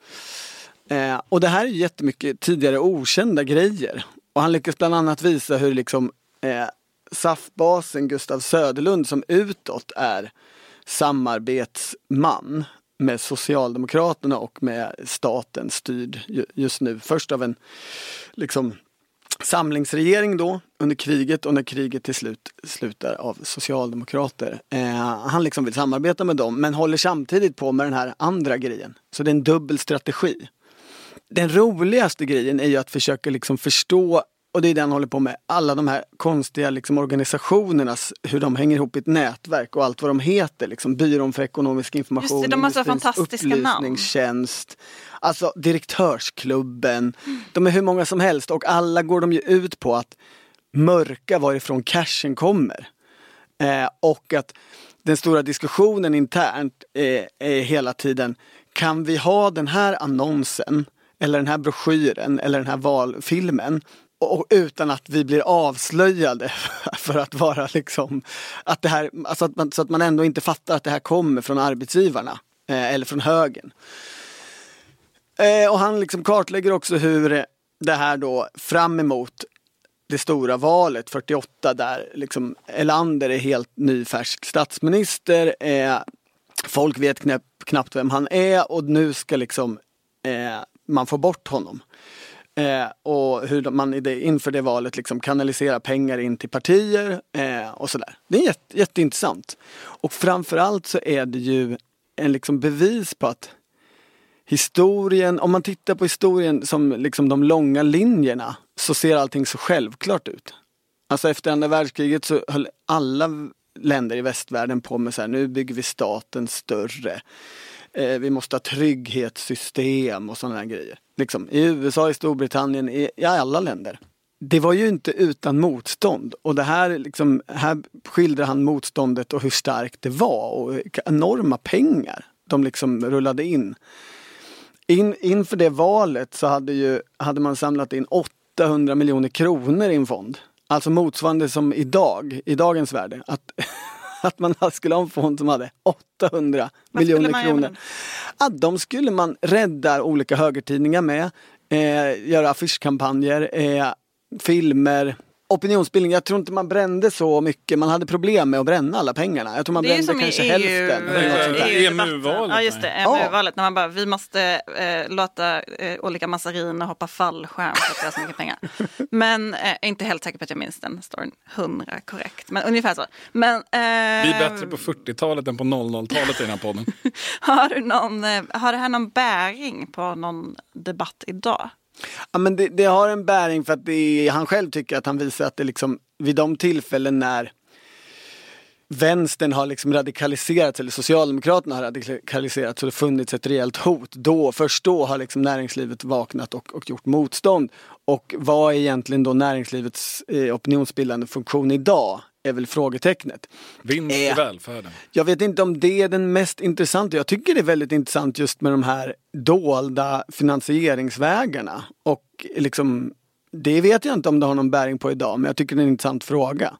C: Eh, och det här är jättemycket tidigare okända grejer. Och han lyckas bland annat visa hur liksom eh, SAF-basen Gustav Söderlund som utåt är samarbetsman med Socialdemokraterna och med staten styrd just nu. Först av en liksom samlingsregering då under kriget och när kriget till slut slutar av socialdemokrater. Eh, han liksom vill samarbeta med dem men håller samtidigt på med den här andra grejen. Så det är en dubbel strategi. Den roligaste grejen är ju att försöka liksom förstå och det är det han håller på med. Alla de här konstiga liksom, organisationernas, hur de hänger ihop i ett nätverk och allt vad de heter. Liksom, Byrån för ekonomisk information,
B: Just det, de har så fantastiska
C: upplysningstjänst. Namn. Alltså direktörsklubben. Mm. De är hur många som helst och alla går de ju ut på att mörka varifrån cashen kommer. Eh, och att den stora diskussionen internt eh, är hela tiden, kan vi ha den här annonsen eller den här broschyren eller den här valfilmen och utan att vi blir avslöjade för att vara liksom att det här, alltså att man, så att man ändå inte fattar att det här kommer från arbetsgivarna eh, eller från högen. Eh, och han liksom kartlägger också hur det här då fram emot det stora valet 48 där liksom Elander är helt nyfärsk statsminister. Eh, folk vet knappt, knappt vem han är och nu ska liksom eh, man få bort honom. Eh, och hur man det, inför det valet liksom kanaliserar pengar in till partier eh, och sådär. Det är jätte, jätteintressant. Och framförallt så är det ju en liksom bevis på att historien, om man tittar på historien som liksom de långa linjerna så ser allting så självklart ut. Alltså efter andra världskriget så höll alla länder i västvärlden på med så här, nu bygger vi staten större. eh, vi måste ha trygghetssystem och sådana grejer. Liksom, I USA, i Storbritannien, i, i alla länder. Det var ju inte utan motstånd och det här, liksom, här skildrar han motståndet och hur starkt det var och vilka enorma pengar de liksom rullade in. in inför det valet så hade, ju, hade man samlat in 800 miljoner kronor i en fond. Alltså motsvarande som idag, i dagens värde. Att, att man skulle ha en fond som hade 800
B: Vad
C: miljoner kronor. Att de skulle man rädda olika högertidningar med, eh, göra affischkampanjer, eh, filmer, opinionsbildning. Jag tror inte man brände så mycket. Man hade problem med att bränna alla pengarna. Jag tror man
B: Det är
C: brände kanske
B: EU,
C: hälften. eller något sånt där.
B: EU
A: EMU-valet,
B: Ja just det. EMU-valet. När man bara, vi måste eh, låta eh, olika massariner hoppa fallskärm för att göra så mycket pengar. Men eh, inte helt säker på att jag minns den storyn hundra korrekt. Men ungefär så. Men, eh,
A: Vi är bättre på 40-talet än på 00-talet i den här podden.
B: har, du någon, eh, har det här någon bäring på någon debatt idag?
C: Ja, men det, det har en bäring för att det är, han själv tycker att han visar att det liksom vid de tillfällen när vänstern har liksom radikaliserats eller Socialdemokraterna har radikaliserats och det funnits ett rejält hot. Då, först då har liksom näringslivet vaknat och, och gjort motstånd. Och vad är egentligen då näringslivets eh, opinionsbildande funktion idag? Är väl frågetecknet.
A: Vinst i
C: Eh.
A: välfärden.
C: Jag vet inte om det är den mest intressanta. Jag tycker det är väldigt intressant just med de här dolda finansieringsvägarna. Och liksom, det vet jag inte om det har någon bäring på idag, men jag tycker det är en intressant fråga.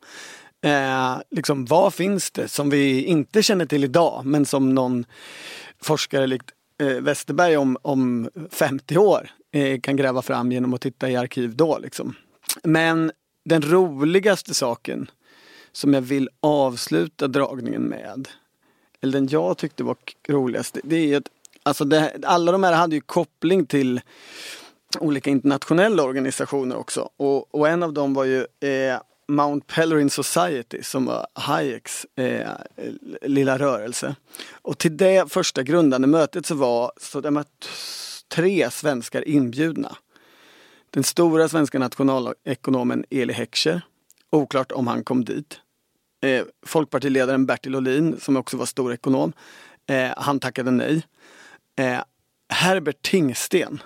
C: Eh, liksom, vad finns det som vi inte känner till idag, men som någon forskare likt eh, Westerberg om, om 50 år eh, kan gräva fram genom att titta i arkiv då. Liksom. Men den roligaste saken som jag vill avsluta dragningen med, eller den jag tyckte var roligast, det är att alltså det, alla de här hade ju koppling till olika internationella organisationer också. Och, och en av dem var ju eh, Mount Pelerin Society som var Hayeks eh, lilla rörelse. Och till det första grundande mötet så var så de var tre svenskar inbjudna. Den stora svenska nationalekonomen Eli Heckscher, oklart om han kom dit. Eh, folkpartiledaren Bertil Ohlin, som också var stor ekonom, eh, han tackade nej. Eh, Herbert Tingsten,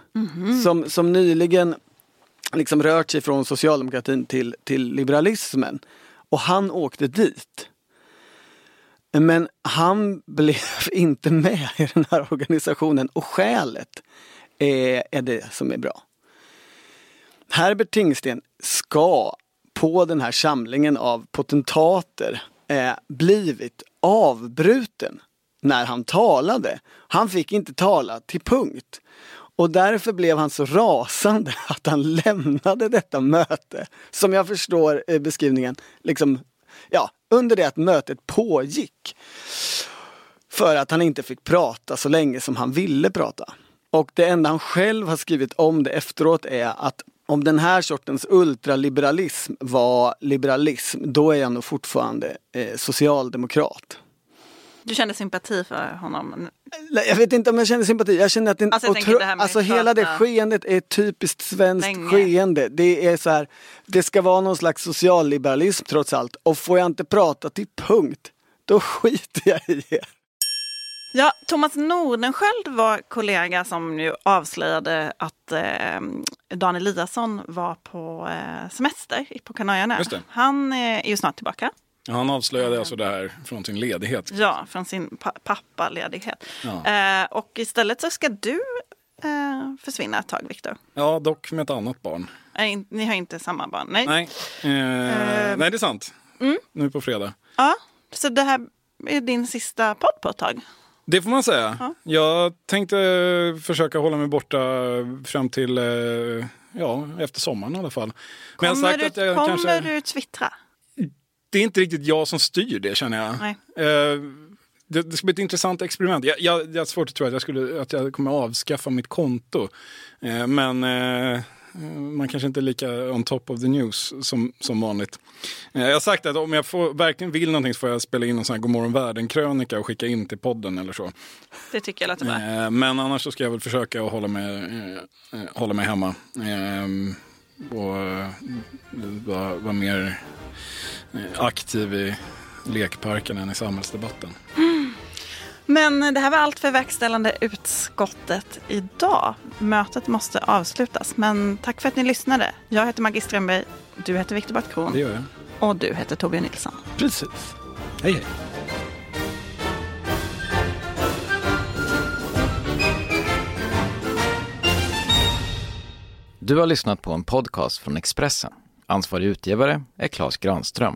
C: som, som nyligen liksom rört sig från socialdemokratin till, till liberalismen. Och han åkte dit. Men han blev inte med i den här organisationen och skälet är, är det som är bra. Herbert Tingsten ska på den här samlingen av potentater eh, blivit avbruten när han talade. Han fick inte tala till punkt. Och därför blev han så rasande att han lämnade detta möte, som jag förstår eh, beskrivningen, liksom, ja, under det att mötet pågick. För att han inte fick prata så länge som han ville prata. Och det enda han själv har skrivit om det efteråt är att om den här sortens ultraliberalism var liberalism, då är jag nog fortfarande eh, socialdemokrat.
B: Du kände sympati för honom?
C: Jag vet inte om jag känner sympati. Jag känner att det,
B: Alltså,
C: otro-
B: det
C: alltså hela det skeendet är typiskt svenskt
B: länge.
C: skeende. Det är så här, det ska vara någon slags socialliberalism trots allt. Och får jag inte prata till punkt, då skiter jag i er.
B: Ja, Thomas Nordenskjöld var kollega som ju avslöjade att eh, Dan Eliasson var på eh, semester på Kanarieöarna. Han eh, är ju snart tillbaka.
A: Ja, Han avslöjade alltså det här från sin ledighet.
B: Ja, från sin pa- pappaledighet.
A: Ja.
B: Eh, och istället så ska du eh, försvinna ett tag, Viktor.
A: Ja, dock med ett annat barn.
B: Nej, ni har inte samma barn. Nej.
A: Nej, eh, nej det är sant. Nu på fredag.
B: Ja, så det här är din sista podd på ett tag.
A: Det får man säga. Jag tänkte försöka hålla mig borta fram till, eh, ja, efter sommaren i alla fall. Men
B: Kommer, du,
A: att jag
B: kommer
A: kanske...
B: du twittra?
A: Det är inte riktigt jag som styr det känner jag.
B: Nej.
A: Eh, det, det ska bli ett intressant experiment. Jag, jag, jag har svårt att tro att jag, skulle, att jag kommer avskaffa mitt konto. Eh, men man kanske inte är lika on top of the news som, som vanligt. Eh, jag har sagt att om jag får, verkligen vill någonting så får jag spela in en sån här Godmorgon världen-krönika och skicka in till podden eller så.
B: Det tycker jag låter bra.
A: Eh, men annars så ska jag väl försöka att hålla mig, eh, eh, hålla mig hemma. Eh, och eh, vara mer eh, aktiv i lekparken än i samhällsdebatten.
B: Men det här var allt för verkställande utskottet idag. Mötet måste avslutas, men tack för att ni lyssnade. Jag heter Maggie Strömberg, du heter Viktor Bartkron
A: Det gör jag.
B: och du heter Torbjörn Nilsson.
C: Precis.
A: Hej hej.
E: Du har lyssnat på en podcast från Expressen. Ansvarig utgivare är Klas Granström.